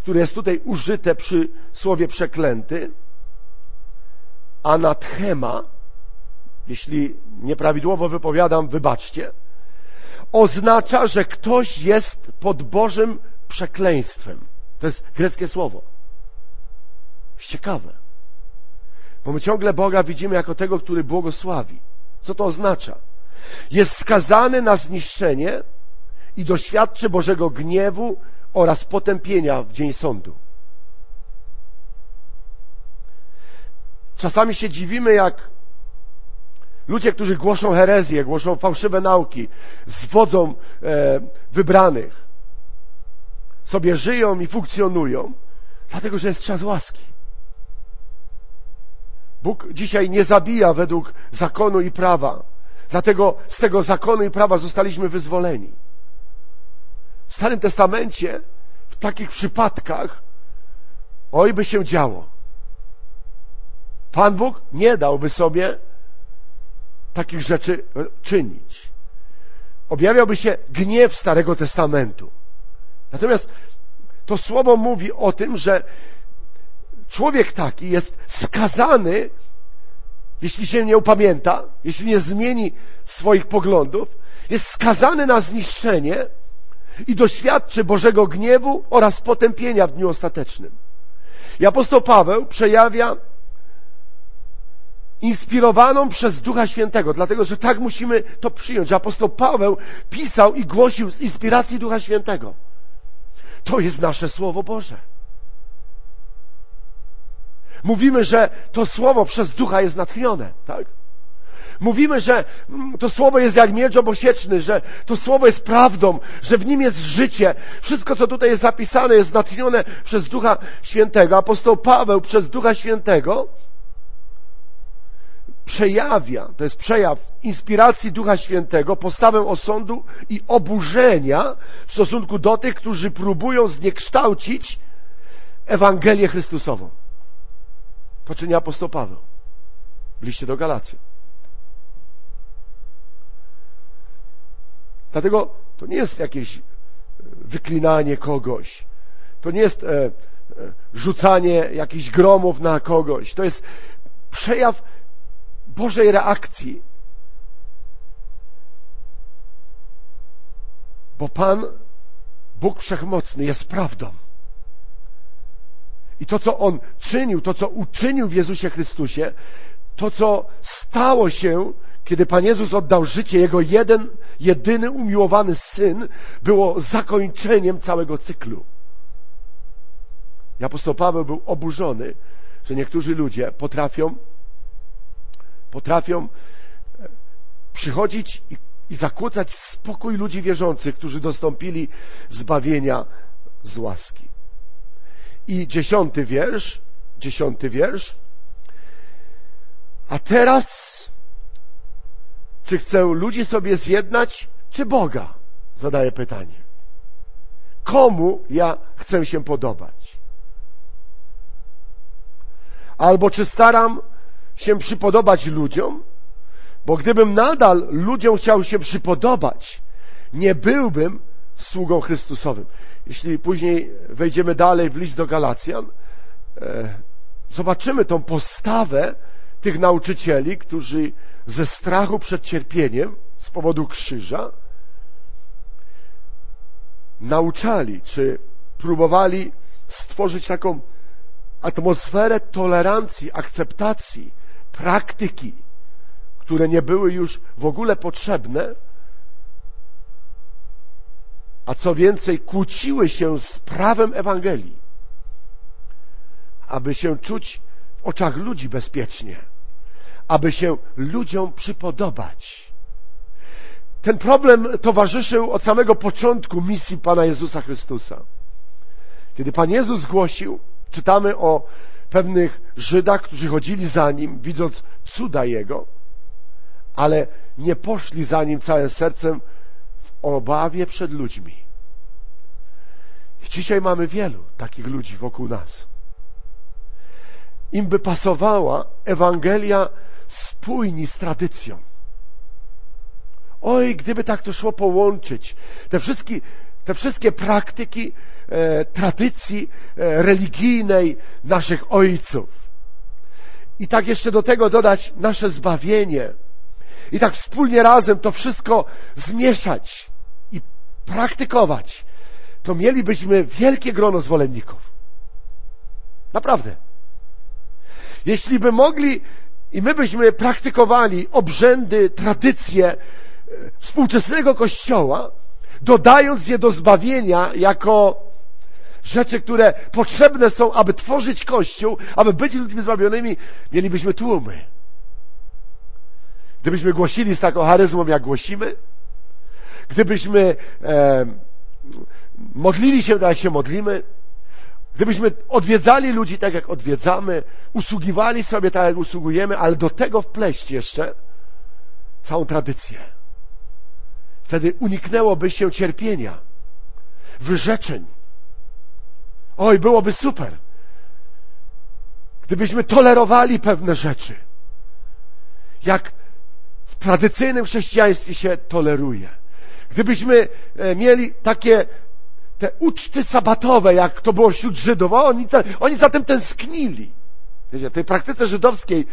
które jest tutaj użyte przy słowie przeklęty. Anathema, jeśli nieprawidłowo wypowiadam, wybaczcie, oznacza, że ktoś jest pod Bożym przekleństwem. To jest greckie słowo. Ciekawe. Bo my ciągle Boga widzimy jako tego, który błogosławi. Co to oznacza? Jest skazany na zniszczenie i doświadczy Bożego gniewu oraz potępienia w dzień sądu. Czasami się dziwimy, jak ludzie, którzy głoszą herezję, głoszą fałszywe nauki, zwodzą e, wybranych, sobie żyją i funkcjonują, dlatego że jest czas łaski. Bóg dzisiaj nie zabija według zakonu i prawa. Dlatego z tego zakonu i prawa zostaliśmy wyzwoleni. W Starym Testamencie w takich przypadkach oj by się działo. Pan Bóg nie dałby sobie takich rzeczy czynić. Objawiałby się gniew Starego Testamentu. Natomiast to słowo mówi o tym, że człowiek taki jest skazany, jeśli się nie upamięta, jeśli nie zmieni swoich poglądów, jest skazany na zniszczenie i doświadczy Bożego gniewu oraz potępienia w dniu ostatecznym. I apostoł Paweł przejawia inspirowaną przez Ducha Świętego, dlatego że tak musimy to przyjąć. Apostoł Paweł pisał i głosił z inspiracji Ducha Świętego. To jest nasze Słowo Boże. Mówimy, że to słowo przez ducha jest natchnione, tak? Mówimy, że mm, to słowo jest jak miecz obosieczny, że to słowo jest prawdą, że w nim jest życie. Wszystko, co tutaj jest zapisane, jest natchnione przez Ducha Świętego. Apostoł Paweł przez Ducha Świętego przejawia, to jest przejaw inspiracji Ducha Świętego, postawę osądu i oburzenia w stosunku do tych, którzy próbują zniekształcić Ewangelię Chrystusową. To czyni apostoł Paweł w do Galacji. Dlatego to nie jest jakieś e, wyklinanie kogoś. To nie jest e, e, rzucanie jakichś gromów na kogoś. To jest przejaw Bożej reakcji. Bo Pan, Bóg Wszechmocny, jest prawdą. I to, co On czynił, to, co uczynił w Jezusie Chrystusie, to, co stało się, kiedy Pan Jezus oddał życie, Jego jeden, jedyny umiłowany Syn, było zakończeniem całego cyklu. I apostoł Paweł był oburzony, że niektórzy ludzie potrafią potrafią e, przychodzić i, i zakłócać spokój ludzi wierzących, którzy dostąpili zbawienia z łaski. I dziesiąty wiersz, dziesiąty wiersz. A teraz, czy chcę ludzi sobie zjednać, czy Boga? Zadaję pytanie. Komu ja chcę się podobać? Albo czy staram się przypodobać ludziom, bo gdybym nadal ludziom chciał się przypodobać, nie byłbym sługą Chrystusowym. Jeśli później wejdziemy dalej w list do Galacjan, e, zobaczymy tą postawę tych nauczycieli, którzy ze strachu przed cierpieniem z powodu krzyża nauczali, czy próbowali stworzyć taką atmosferę tolerancji, akceptacji praktyki, które nie były już w ogóle potrzebne, a co więcej, kłóciły się z prawem Ewangelii, aby się czuć w oczach ludzi bezpiecznie, aby się ludziom przypodobać. Ten problem towarzyszył od samego początku misji Pana Jezusa Chrystusa. Kiedy Pan Jezus głosił, czytamy o pewnych Żydach, którzy chodzili za nim, widząc cuda jego, ale nie poszli za nim całym sercem obawie przed ludźmi. I dzisiaj mamy wielu takich ludzi wokół nas. Im by pasowała Ewangelia spójni z tradycją. Oj, gdyby tak to szło połączyć, te wszystkie, te wszystkie praktyki e, tradycji e, religijnej naszych ojców. I tak jeszcze do tego dodać nasze zbawienie. I tak wspólnie razem to wszystko zmieszać praktykować, to mielibyśmy wielkie grono zwolenników. Naprawdę. Jeśli by mogli i my byśmy praktykowali obrzędy, tradycje e, współczesnego Kościoła, dodając je do zbawienia jako rzeczy, które potrzebne są, aby tworzyć Kościół, aby być ludźmi zbawionymi, mielibyśmy tłumy. Gdybyśmy głosili z taką charyzmą, jak głosimy, gdybyśmy e, modlili się tak, jak się modlimy, gdybyśmy odwiedzali ludzi tak, jak odwiedzamy, usługiwali sobie tak, jak usługujemy, ale do tego wpleść jeszcze całą tradycję. Wtedy uniknęłoby się cierpienia, wyrzeczeń, Oj, byłoby super. Gdybyśmy tolerowali pewne rzeczy, jak w tradycyjnym chrześcijaństwie się toleruje. Gdybyśmy e, mieli takie te uczty sabatowe, jak to było wśród Żydów, oni, oni za tym tęsknili. Wiecie, w tej praktyce żydowskiej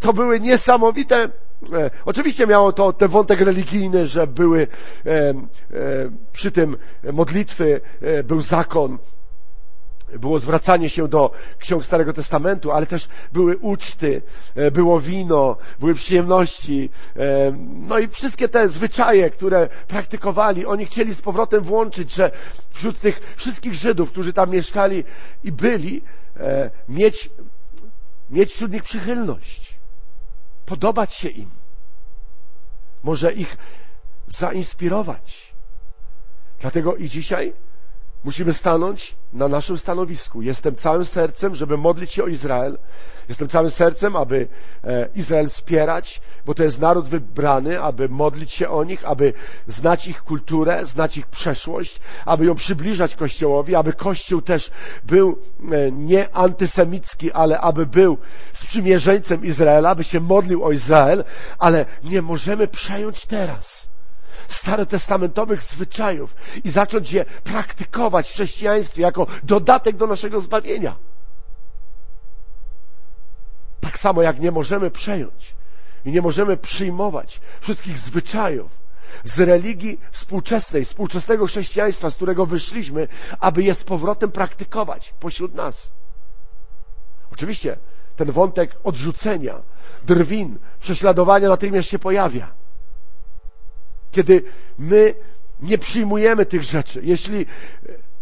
to były niesamowite. E, oczywiście miało to ten wątek religijny, że były e, e, przy tym modlitwy, e, był zakon, było zwracanie się do ksiąg Starego Testamentu, ale też były uczty, e, było wino, były przyjemności, e, no i wszystkie te zwyczaje, które praktykowali, oni chcieli z powrotem włączyć, że wśród tych wszystkich Żydów, którzy tam mieszkali i byli, e, mieć, mieć wśród nich przychylność, podobać się im, może ich zainspirować. Dlatego i dzisiaj Musimy stanąć na naszym stanowisku. Jestem całym sercem, żeby modlić się o Izrael. Jestem całym sercem, aby e, Izrael wspierać, bo to jest naród wybrany, aby modlić się o nich, aby znać ich kulturę, znać ich przeszłość, aby ją przybliżać Kościołowi, aby Kościół też był e, nie antysemicki, ale aby był sprzymierzeńcem Izraela, aby się modlił o Izrael, ale nie możemy przejąć teraz starotestamentowych zwyczajów i zacząć je praktykować w chrześcijaństwie jako dodatek do naszego zbawienia. Tak samo jak nie możemy przejąć I nie możemy przyjmować wszystkich zwyczajów z religii współczesnej, współczesnego chrześcijaństwa, z którego wyszliśmy, aby je z powrotem praktykować pośród nas. Oczywiście ten wątek odrzucenia, drwin, prześladowania natychmiast się pojawia. Kiedy my nie przyjmujemy tych rzeczy, jeśli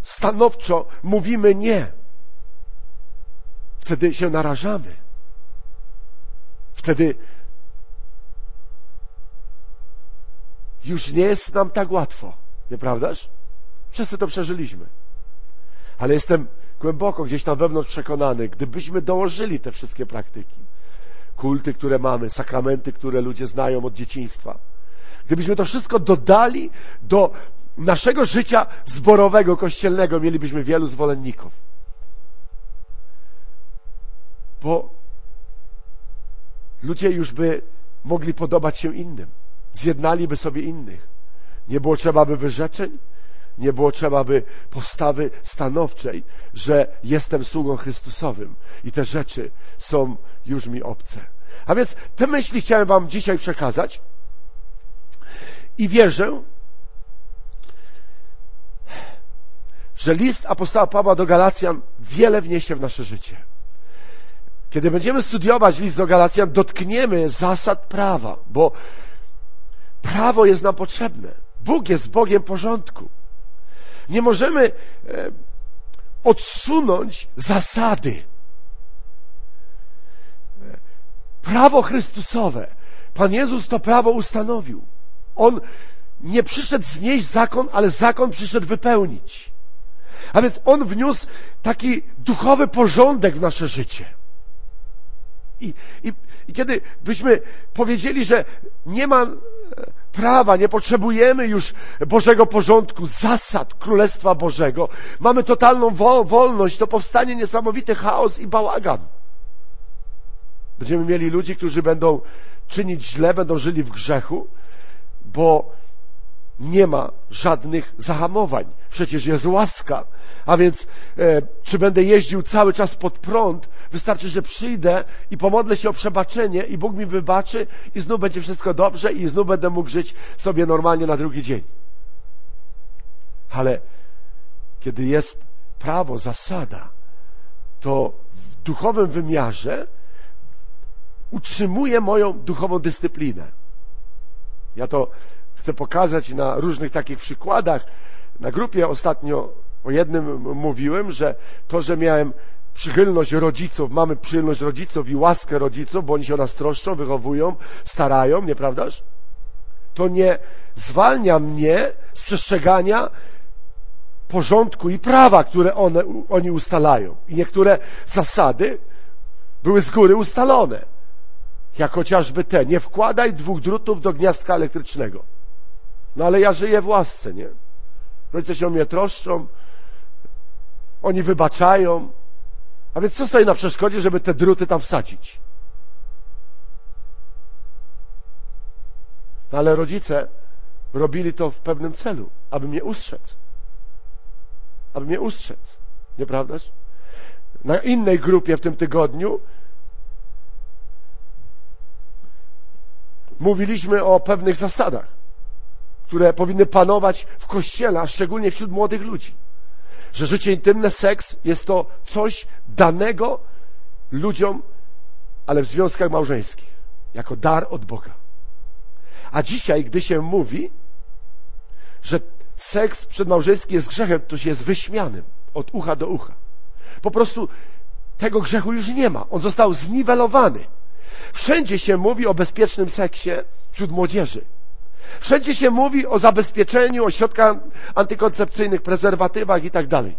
stanowczo mówimy nie, wtedy się narażamy. Wtedy już nie jest nam tak łatwo, nieprawdaż? Wszyscy to przeżyliśmy. Ale jestem głęboko gdzieś tam wewnątrz przekonany, gdybyśmy dołożyli te wszystkie praktyki, kulty, które mamy, sakramenty, które ludzie znają od dzieciństwa, gdybyśmy to wszystko dodali do naszego życia zborowego, kościelnego, mielibyśmy wielu zwolenników. Bo ludzie już by mogli podobać się innym, zjednaliby sobie innych. Nie było trzeba by wyrzeczeń, nie było trzeba by postawy stanowczej, że jestem sługą Chrystusowym i te rzeczy są już mi obce. A więc te myśli chciałem Wam dzisiaj przekazać i wierzę, że list apostoła Pawła do Galacjan wiele wniesie w nasze życie. Kiedy będziemy studiować list do Galacjan, dotkniemy zasad prawa, bo prawo jest nam potrzebne. Bóg jest Bogiem porządku. Nie możemy e, odsunąć zasady. Prawo Chrystusowe. Pan Jezus to prawo ustanowił. On nie przyszedł znieść zakon, ale zakon przyszedł wypełnić. A więc On wniósł taki duchowy porządek w nasze życie. I, i, I kiedy byśmy powiedzieli, że nie ma prawa, nie potrzebujemy już Bożego porządku, zasad Królestwa Bożego, mamy totalną wolność, to powstanie niesamowity chaos i bałagan. Będziemy mieli ludzi, którzy będą czynić źle, będą żyli w grzechu, bo nie ma żadnych zahamowań. Przecież jest łaska. A więc, e, czy będę jeździł cały czas pod prąd, wystarczy, że przyjdę i pomodlę się o przebaczenie i Bóg mi wybaczy i znów będzie wszystko dobrze i znów będę mógł żyć sobie normalnie na drugi dzień. Ale kiedy jest prawo, zasada, to w duchowym wymiarze utrzymuje moją duchową dyscyplinę. Ja to chcę pokazać na różnych takich przykładach. Na grupie ostatnio o jednym mówiłem, że to, że miałem przychylność rodziców, mamy przychylność rodziców i łaskę rodziców, bo oni się o nas troszczą, wychowują, starają, nieprawdaż? To nie zwalnia mnie z przestrzegania porządku i prawa, które one, oni ustalają. I niektóre zasady były z góry ustalone. Jak chociażby te, nie wkładaj dwóch drutów do gniazdka elektrycznego. No ale ja żyję w łasce, nie? Rodzice się o mnie troszczą, oni wybaczają. A więc co stoi na przeszkodzie, żeby te druty tam wsadzić? No ale rodzice robili to w pewnym celu, aby mnie ustrzec. Aby mnie ustrzec. Nieprawdaż? Na innej grupie w tym tygodniu mówiliśmy o pewnych zasadach które powinny panować w kościele, a szczególnie wśród młodych ludzi. Że życie intymne, seks jest to coś danego ludziom, ale w związkach małżeńskich, jako dar od Boga. A dzisiaj, gdy się mówi, że seks przedmałżeński jest grzechem, to się jest wyśmianym od ucha do ucha. Po prostu tego grzechu już nie ma. On został zniwelowany. Wszędzie się mówi o bezpiecznym seksie wśród młodzieży. Wszędzie się mówi o zabezpieczeniu, o środkach antykoncepcyjnych, prezerwatywach i tak dalej.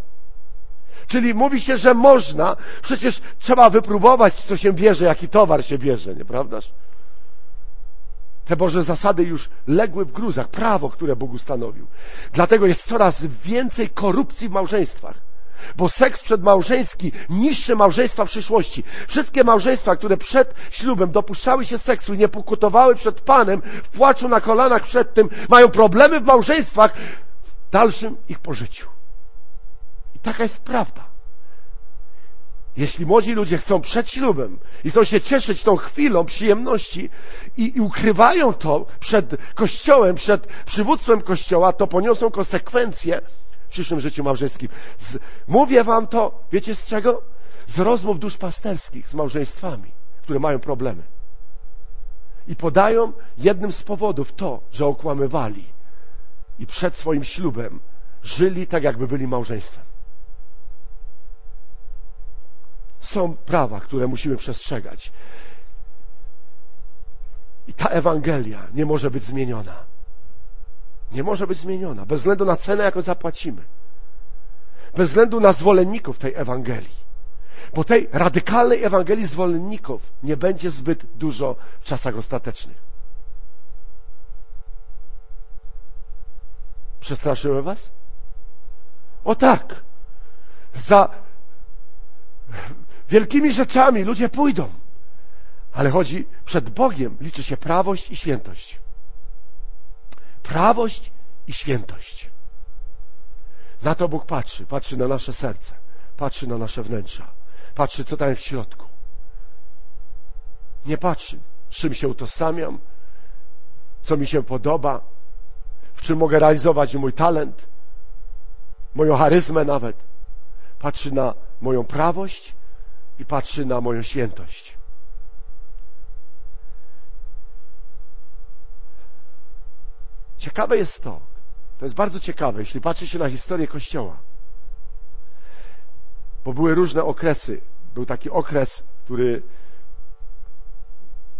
Czyli mówi się, że można, przecież trzeba wypróbować, co się bierze, jaki towar się bierze, nieprawdaż? Te Boże zasady już legły w gruzach, prawo, które Bóg ustanowił. Dlatego jest coraz więcej korupcji w małżeństwach. Bo seks przedmałżeński niszczy małżeństwa w przyszłości. Wszystkie małżeństwa, które przed ślubem dopuszczały się seksu i nie pokutowały przed Panem, w płaczu na kolanach przed tym, mają problemy w małżeństwach w dalszym ich pożyciu. I taka jest prawda. Jeśli młodzi ludzie chcą przed ślubem i chcą się cieszyć tą chwilą przyjemności i, i, ukrywają to przed Kościołem, przed przywództwem Kościoła, to poniosą konsekwencje przyszłym życiu małżeńskim. Z, mówię wam to, wiecie z czego? Z rozmów duszpasterskich z małżeństwami, które mają problemy. I podają jednym z powodów to, że okłamywali i przed swoim ślubem żyli tak, jakby byli małżeństwem. Są prawa, które musimy przestrzegać. I ta Ewangelia nie może być zmieniona. Nie może być zmieniona, bez względu na cenę, jaką zapłacimy. Bez względu na zwolenników tej Ewangelii. Bo tej radykalnej Ewangelii zwolenników nie będzie zbyt dużo w czasach ostatecznych. Przestraszyłem was? O tak. Za wielkimi rzeczami ludzie pójdą. Ale chodzi, przed Bogiem liczy się prawość i świętość. Prawość i świętość. Na to Bóg patrzy. Patrzy na nasze serce. Patrzy na nasze wnętrza. Patrzy, co tam w środku. Nie patrzy, czym się utożsamiam, co mi się podoba, w czym mogę realizować mój talent, moją charyzmę nawet. Patrzy na moją prawość i patrzy na moją świętość. Ciekawe jest to, to jest bardzo ciekawe, jeśli patrzy się na historię Kościoła, bo były różne okresy. Był taki okres, który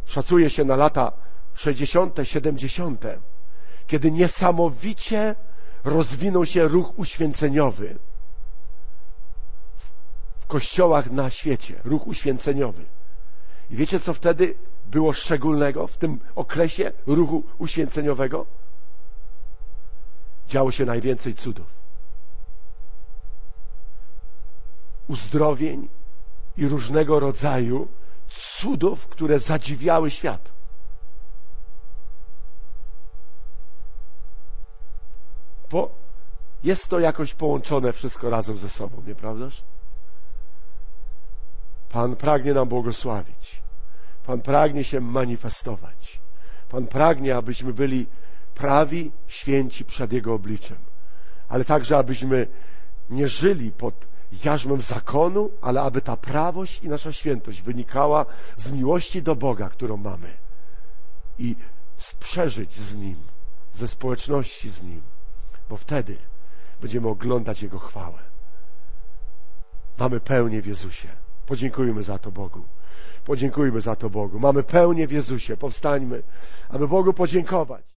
szacuje się na lata 60., 70., kiedy niesamowicie rozwinął się ruch uświęceniowy w kościołach na świecie, ruch uświęceniowy. I wiecie, co wtedy było szczególnego w tym okresie ruchu uświęceniowego? Działo się najwięcej cudów. Uzdrowień i różnego rodzaju cudów, które zadziwiały świat. Bo jest to jakoś połączone wszystko razem ze sobą, nieprawdaż? Pan pragnie nam błogosławić. Pan pragnie się manifestować. Pan pragnie, abyśmy byli prawi, święci przed Jego obliczem. Ale także, abyśmy nie żyli pod jarzmem zakonu, ale aby ta prawość i nasza świętość wynikała z miłości do Boga, którą mamy. I przeżyć z Nim, ze społeczności z Nim bo wtedy będziemy oglądać Jego chwałę. Mamy pełnię w Jezusie. Podziękujmy za to Bogu. Podziękujmy za to Bogu. Mamy pełnię w Jezusie. Powstańmy, aby Bogu podziękować.